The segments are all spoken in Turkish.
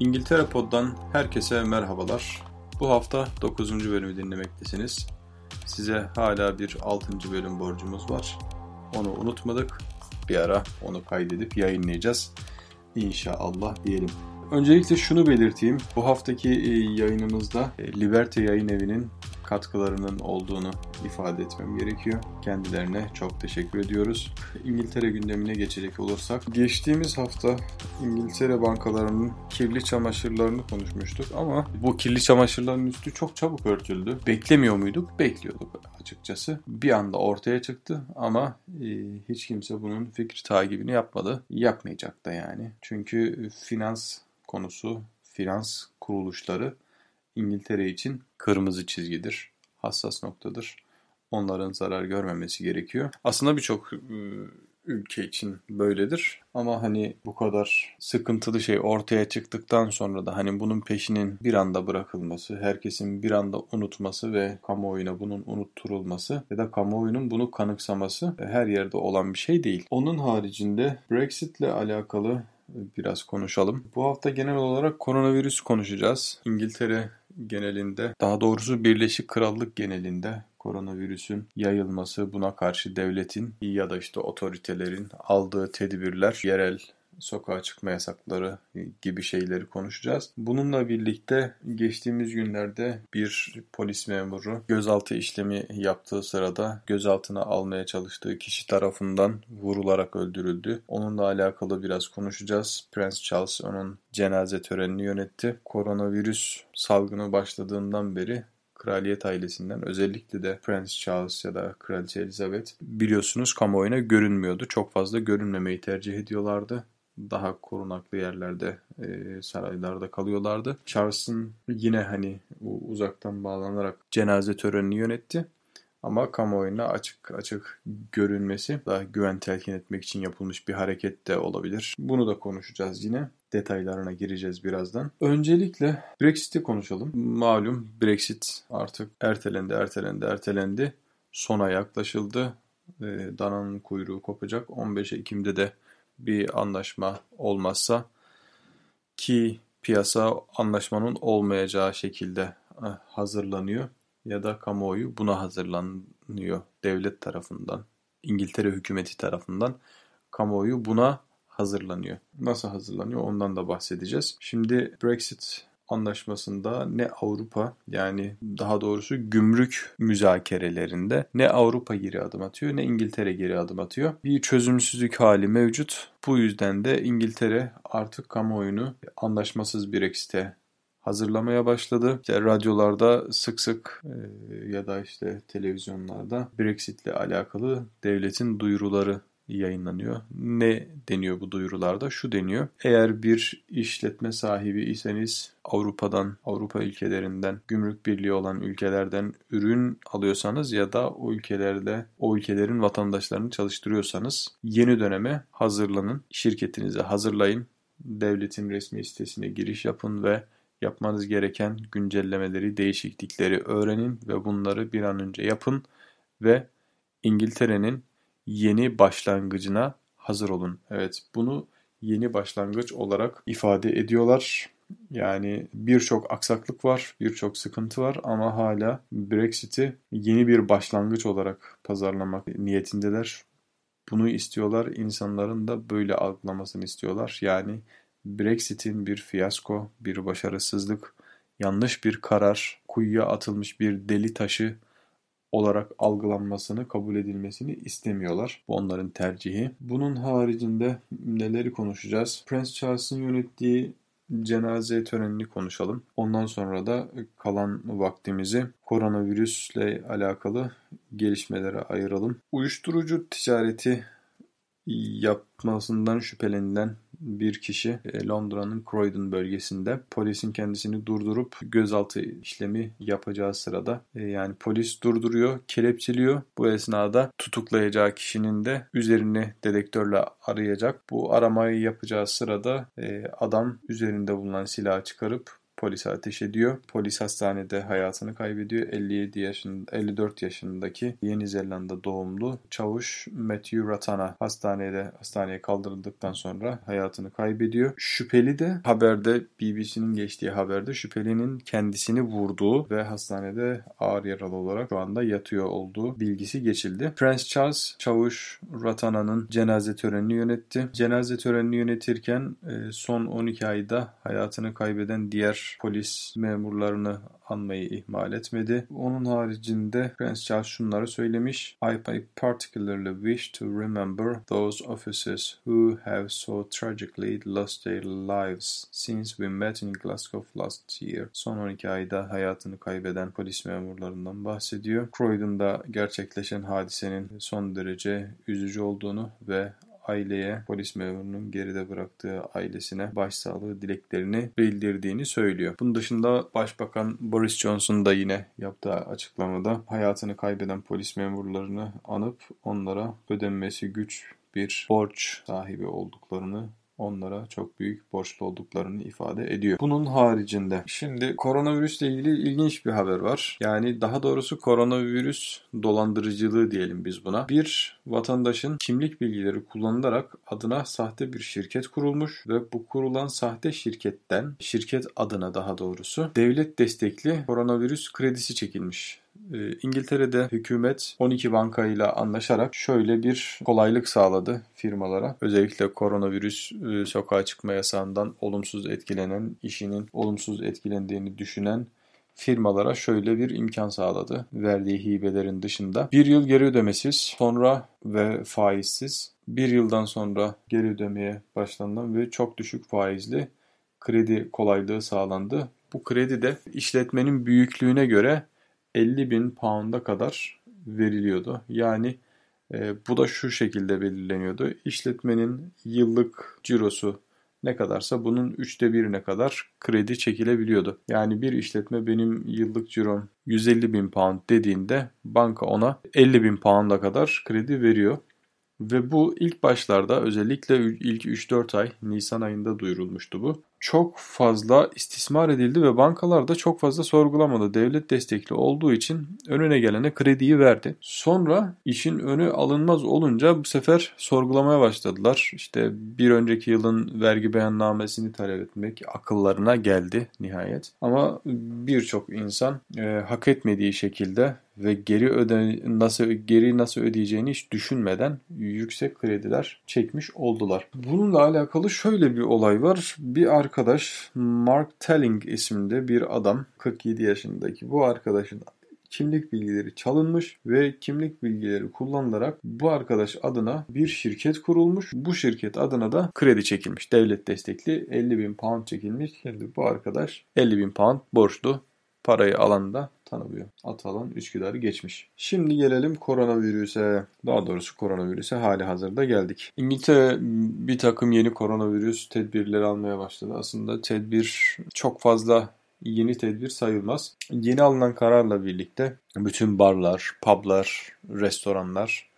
İngiltere Pod'dan herkese merhabalar. Bu hafta 9. bölümü dinlemektesiniz. Size hala bir 6. bölüm borcumuz var. Onu unutmadık. Bir ara onu kaydedip yayınlayacağız. İnşallah diyelim. Öncelikle şunu belirteyim. Bu haftaki e, yayınımızda e, Liberty Yayın Evi'nin katkılarının olduğunu ifade etmem gerekiyor. Kendilerine çok teşekkür ediyoruz. İngiltere gündemine geçecek olursak, geçtiğimiz hafta İngiltere bankalarının kirli çamaşırlarını konuşmuştuk ama bu kirli çamaşırların üstü çok çabuk örtüldü. Beklemiyor muyduk? Bekliyorduk açıkçası. Bir anda ortaya çıktı ama e, hiç kimse bunun fikri takibini yapmadı. Yapmayacak da yani. Çünkü finans konusu, finans kuruluşları İngiltere için kırmızı çizgidir, hassas noktadır. Onların zarar görmemesi gerekiyor. Aslında birçok e, ülke için böyledir. Ama hani bu kadar sıkıntılı şey ortaya çıktıktan sonra da hani bunun peşinin bir anda bırakılması, herkesin bir anda unutması ve kamuoyuna bunun unutturulması ya da kamuoyunun bunu kanıksaması her yerde olan bir şey değil. Onun haricinde Brexit ile alakalı biraz konuşalım. Bu hafta genel olarak koronavirüs konuşacağız. İngiltere genelinde, daha doğrusu Birleşik Krallık genelinde koronavirüsün yayılması, buna karşı devletin ya da işte otoritelerin aldığı tedbirler, yerel sokağa çıkma yasakları gibi şeyleri konuşacağız. Bununla birlikte geçtiğimiz günlerde bir polis memuru gözaltı işlemi yaptığı sırada gözaltına almaya çalıştığı kişi tarafından vurularak öldürüldü. Onunla alakalı biraz konuşacağız. Prince Charles onun cenaze törenini yönetti. Koronavirüs salgını başladığından beri kraliyet ailesinden özellikle de Prince Charles ya da Kraliçe Elizabeth biliyorsunuz kamuoyuna görünmüyordu. Çok fazla görünmemeyi tercih ediyorlardı daha korunaklı yerlerde e, saraylarda kalıyorlardı. Charles'ın yine hani uzaktan bağlanarak cenaze törenini yönetti. Ama kamuoyuna açık açık görünmesi daha güven telkin etmek için yapılmış bir hareket de olabilir. Bunu da konuşacağız yine. Detaylarına gireceğiz birazdan. Öncelikle Brexit'i konuşalım. Malum Brexit artık ertelendi, ertelendi, ertelendi. Sona yaklaşıldı. E, dananın kuyruğu kopacak. 15 Ekim'de de bir anlaşma olmazsa ki piyasa anlaşmanın olmayacağı şekilde eh, hazırlanıyor ya da kamuoyu buna hazırlanıyor devlet tarafından, İngiltere hükümeti tarafından kamuoyu buna hazırlanıyor. Nasıl hazırlanıyor ondan da bahsedeceğiz. Şimdi Brexit anlaşmasında ne Avrupa yani daha doğrusu gümrük müzakerelerinde ne Avrupa geri adım atıyor ne İngiltere geri adım atıyor. Bir çözümsüzlük hali mevcut. Bu yüzden de İngiltere artık kamuoyunu anlaşmasız Brexit'e hazırlamaya başladı. İşte radyolarda sık sık e, ya da işte televizyonlarda Brexit ile alakalı devletin duyuruları yayınlanıyor. Ne deniyor bu duyurularda? Şu deniyor. Eğer bir işletme sahibi iseniz Avrupa'dan, Avrupa ülkelerinden, gümrük birliği olan ülkelerden ürün alıyorsanız ya da o ülkelerde o ülkelerin vatandaşlarını çalıştırıyorsanız yeni döneme hazırlanın. Şirketinizi hazırlayın. Devletin resmi sitesine giriş yapın ve yapmanız gereken güncellemeleri, değişiklikleri öğrenin ve bunları bir an önce yapın ve İngiltere'nin yeni başlangıcına hazır olun. Evet bunu yeni başlangıç olarak ifade ediyorlar. Yani birçok aksaklık var, birçok sıkıntı var ama hala Brexit'i yeni bir başlangıç olarak pazarlamak niyetindeler. Bunu istiyorlar, insanların da böyle algılamasını istiyorlar. Yani Brexit'in bir fiyasko, bir başarısızlık, yanlış bir karar, kuyuya atılmış bir deli taşı olarak algılanmasını, kabul edilmesini istemiyorlar. Bu onların tercihi. Bunun haricinde neleri konuşacağız? Prince Charles'ın yönettiği cenaze törenini konuşalım. Ondan sonra da kalan vaktimizi koronavirüsle alakalı gelişmelere ayıralım. Uyuşturucu ticareti yapmasından şüphelenilen bir kişi e, Londra'nın Croydon bölgesinde polisin kendisini durdurup gözaltı işlemi yapacağı sırada e, yani polis durduruyor, kelepçeliyor. Bu esnada tutuklayacağı kişinin de üzerini dedektörle arayacak. Bu aramayı yapacağı sırada e, adam üzerinde bulunan silahı çıkarıp polise ateş ediyor. Polis hastanede hayatını kaybediyor. 57 yaşında 54 yaşındaki Yeni Zelanda doğumlu çavuş Matthew Ratana hastanede hastaneye kaldırıldıktan sonra hayatını kaybediyor. Şüpheli de haberde BBC'nin geçtiği haberde şüphelinin kendisini vurduğu ve hastanede ağır yaralı olarak şu anda yatıyor olduğu bilgisi geçildi. Prince Charles çavuş Ratana'nın cenaze törenini yönetti. Cenaze törenini yönetirken e, son 12 ayda hayatını kaybeden diğer polis memurlarını anmayı ihmal etmedi. Onun haricinde Prince Charles şunları söylemiş. I particularly wish to remember those officers who have so tragically lost their lives since we met in Glasgow last year. Son 12 ayda hayatını kaybeden polis memurlarından bahsediyor. Croydon'da gerçekleşen hadisenin son derece üzücü olduğunu ve aileye, polis memurunun geride bıraktığı ailesine başsağlığı dileklerini bildirdiğini söylüyor. Bunun dışında Başbakan Boris Johnson da yine yaptığı açıklamada hayatını kaybeden polis memurlarını anıp onlara ödenmesi güç bir borç sahibi olduklarını onlara çok büyük borçlu olduklarını ifade ediyor. Bunun haricinde şimdi koronavirüsle ilgili ilginç bir haber var. Yani daha doğrusu koronavirüs dolandırıcılığı diyelim biz buna. Bir vatandaşın kimlik bilgileri kullanılarak adına sahte bir şirket kurulmuş ve bu kurulan sahte şirketten şirket adına daha doğrusu devlet destekli koronavirüs kredisi çekilmiş. Ee, İngiltere'de hükümet 12 bankayla anlaşarak şöyle bir kolaylık sağladı firmalara. Özellikle koronavirüs e, sokağa çıkma yasağından olumsuz etkilenen, işinin olumsuz etkilendiğini düşünen firmalara şöyle bir imkan sağladı. Verdiği hibelerin dışında. Bir yıl geri ödemesiz, sonra ve faizsiz, bir yıldan sonra geri ödemeye başlanılan ve çok düşük faizli kredi kolaylığı sağlandı. Bu kredi de işletmenin büyüklüğüne göre 50 bin pound'a kadar veriliyordu. Yani e, bu da şu şekilde belirleniyordu. İşletmenin yıllık cirosu ne kadarsa bunun üçte birine kadar kredi çekilebiliyordu. Yani bir işletme benim yıllık cirom 150 bin pound dediğinde banka ona 50 bin pound'a kadar kredi veriyor. Ve bu ilk başlarda özellikle ilk 3-4 ay Nisan ayında duyurulmuştu bu çok fazla istismar edildi ve bankalar da çok fazla sorgulamadı. Devlet destekli olduğu için önüne gelene krediyi verdi. Sonra işin önü alınmaz olunca bu sefer sorgulamaya başladılar. İşte bir önceki yılın vergi beyannamesini talep etmek akıllarına geldi nihayet. Ama birçok insan e, hak etmediği şekilde ve geri öde nasıl geri nasıl ödeyeceğini hiç düşünmeden yüksek krediler çekmiş oldular. Bununla alakalı şöyle bir olay var. Bir arkadaş Mark Telling isimli bir adam 47 yaşındaki bu arkadaşın kimlik bilgileri çalınmış ve kimlik bilgileri kullanılarak bu arkadaş adına bir şirket kurulmuş. Bu şirket adına da kredi çekilmiş. Devlet destekli 50 bin pound çekilmiş. Şimdi bu arkadaş 50 bin pound borçlu parayı alan da tanımıyor. Atalan Üsküdar'ı geçmiş. Şimdi gelelim koronavirüse. Daha doğrusu koronavirüse hali hazırda geldik. İngiltere bir takım yeni koronavirüs tedbirleri almaya başladı. Aslında tedbir çok fazla yeni tedbir sayılmaz. Yeni alınan kararla birlikte bütün barlar, publar, restoranlar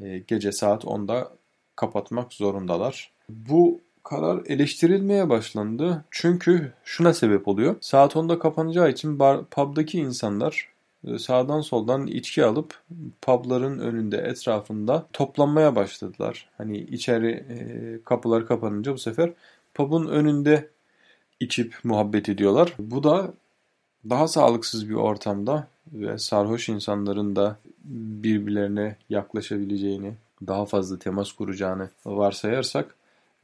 e, gece saat 10'da kapatmak zorundalar. Bu karar eleştirilmeye başlandı. Çünkü şuna sebep oluyor. Saat 10'da kapanacağı için bar, pub'daki insanlar e, sağdan soldan içki alıp pubların önünde etrafında toplanmaya başladılar. Hani içeri e, kapılar kapanınca bu sefer pub'un önünde içip muhabbet ediyorlar. Bu da daha sağlıksız bir ortamda ve sarhoş insanların da birbirlerine yaklaşabileceğini, daha fazla temas kuracağını varsayarsak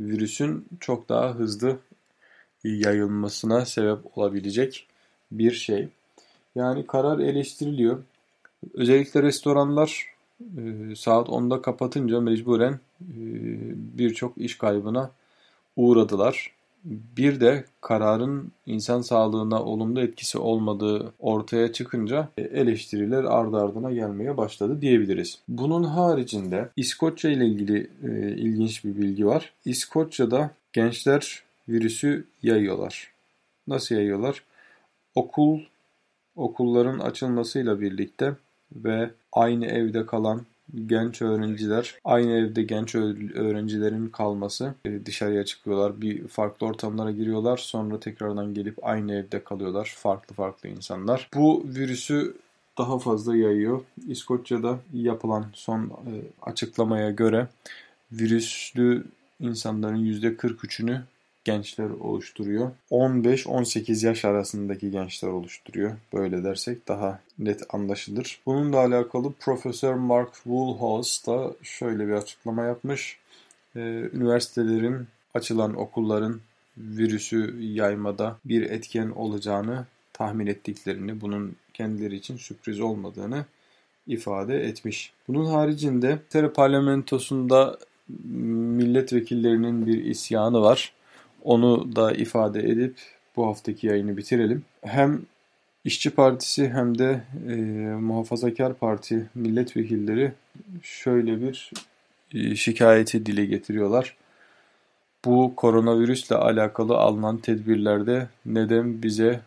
virüsün çok daha hızlı yayılmasına sebep olabilecek bir şey. Yani karar eleştiriliyor. Özellikle restoranlar e, saat 10'da kapatınca mecburen e, birçok iş kaybına uğradılar. Bir de kararın insan sağlığına olumlu etkisi olmadığı ortaya çıkınca e, eleştiriler ardı ardına gelmeye başladı diyebiliriz. Bunun haricinde İskoçya ile ilgili e, ilginç bir bilgi var. İskoçya'da gençler virüsü yayıyorlar. Nasıl yayıyorlar? Okul okulların açılmasıyla birlikte ve aynı evde kalan genç öğrenciler aynı evde genç öğrencilerin kalması e, dışarıya çıkıyorlar bir farklı ortamlara giriyorlar sonra tekrardan gelip aynı evde kalıyorlar farklı farklı insanlar bu virüsü daha fazla yayıyor. İskoçya'da yapılan son e, açıklamaya göre virüslü insanların %43'ünü gençler oluşturuyor. 15-18 yaş arasındaki gençler oluşturuyor. Böyle dersek daha net anlaşılır. Bununla alakalı Profesör Mark Woolhouse da şöyle bir açıklama yapmış. Ee, üniversitelerin, açılan okulların virüsü yaymada bir etken olacağını tahmin ettiklerini, bunun kendileri için sürpriz olmadığını ifade etmiş. Bunun haricinde Tere parlamentosunda milletvekillerinin bir isyanı var. Onu da ifade edip bu haftaki yayını bitirelim. Hem İşçi Partisi hem de e, Muhafazakar Parti milletvekilleri şöyle bir e, şikayeti dile getiriyorlar. Bu koronavirüsle alakalı alınan tedbirlerde neden bize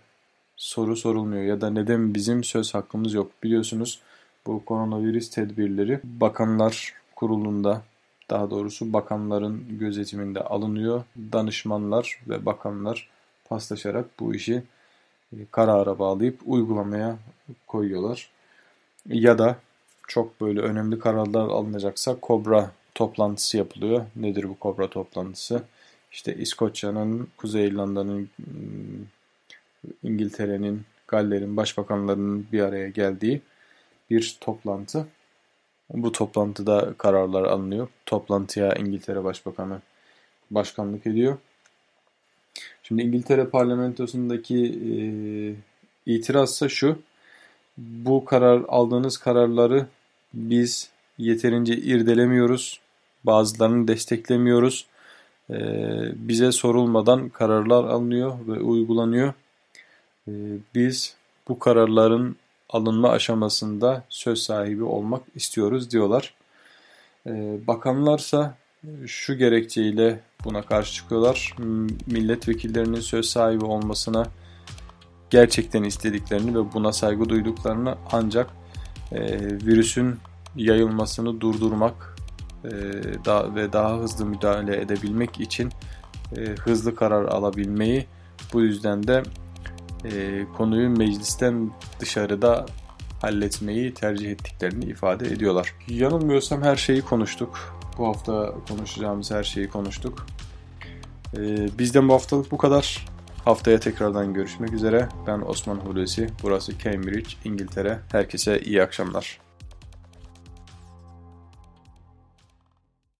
soru sorulmuyor ya da neden bizim söz hakkımız yok? Biliyorsunuz bu koronavirüs tedbirleri bakanlar kurulunda daha doğrusu bakanların gözetiminde alınıyor. Danışmanlar ve bakanlar paslaşarak bu işi e, karara bağlayıp uygulamaya koyuyorlar. Ya da çok böyle önemli kararlar alınacaksa kobra toplantısı yapılıyor. Nedir bu kobra toplantısı? İşte İskoçya'nın, Kuzey İrlanda'nın, hmm, İngiltere'nin, Galler'in başbakanlarının bir araya geldiği bir toplantı. Bu toplantıda kararlar alınıyor. Toplantıya İngiltere Başbakanı başkanlık ediyor. Şimdi İngiltere parlamentosundaki e, itirazsa şu. Bu karar aldığınız kararları biz yeterince irdelemiyoruz. Bazılarını desteklemiyoruz. E, bize sorulmadan kararlar alınıyor ve uygulanıyor. E, biz bu kararların alınma aşamasında söz sahibi olmak istiyoruz diyorlar. Ee, bakanlarsa şu gerekçeyle buna karşı çıkıyorlar. Milletvekillerinin söz sahibi olmasına gerçekten istediklerini ve buna saygı duyduklarını ancak e, virüsün yayılmasını durdurmak e, ve daha hızlı müdahale edebilmek için e, hızlı karar alabilmeyi bu yüzden de e, konuyu meclisten dışarıda halletmeyi tercih ettiklerini ifade ediyorlar. Yanılmıyorsam her şeyi konuştuk. Bu hafta konuşacağımız her şeyi konuştuk. E, bizden bu haftalık bu kadar. Haftaya tekrardan görüşmek üzere. Ben Osman Hulusi. Burası Cambridge, İngiltere. Herkese iyi akşamlar.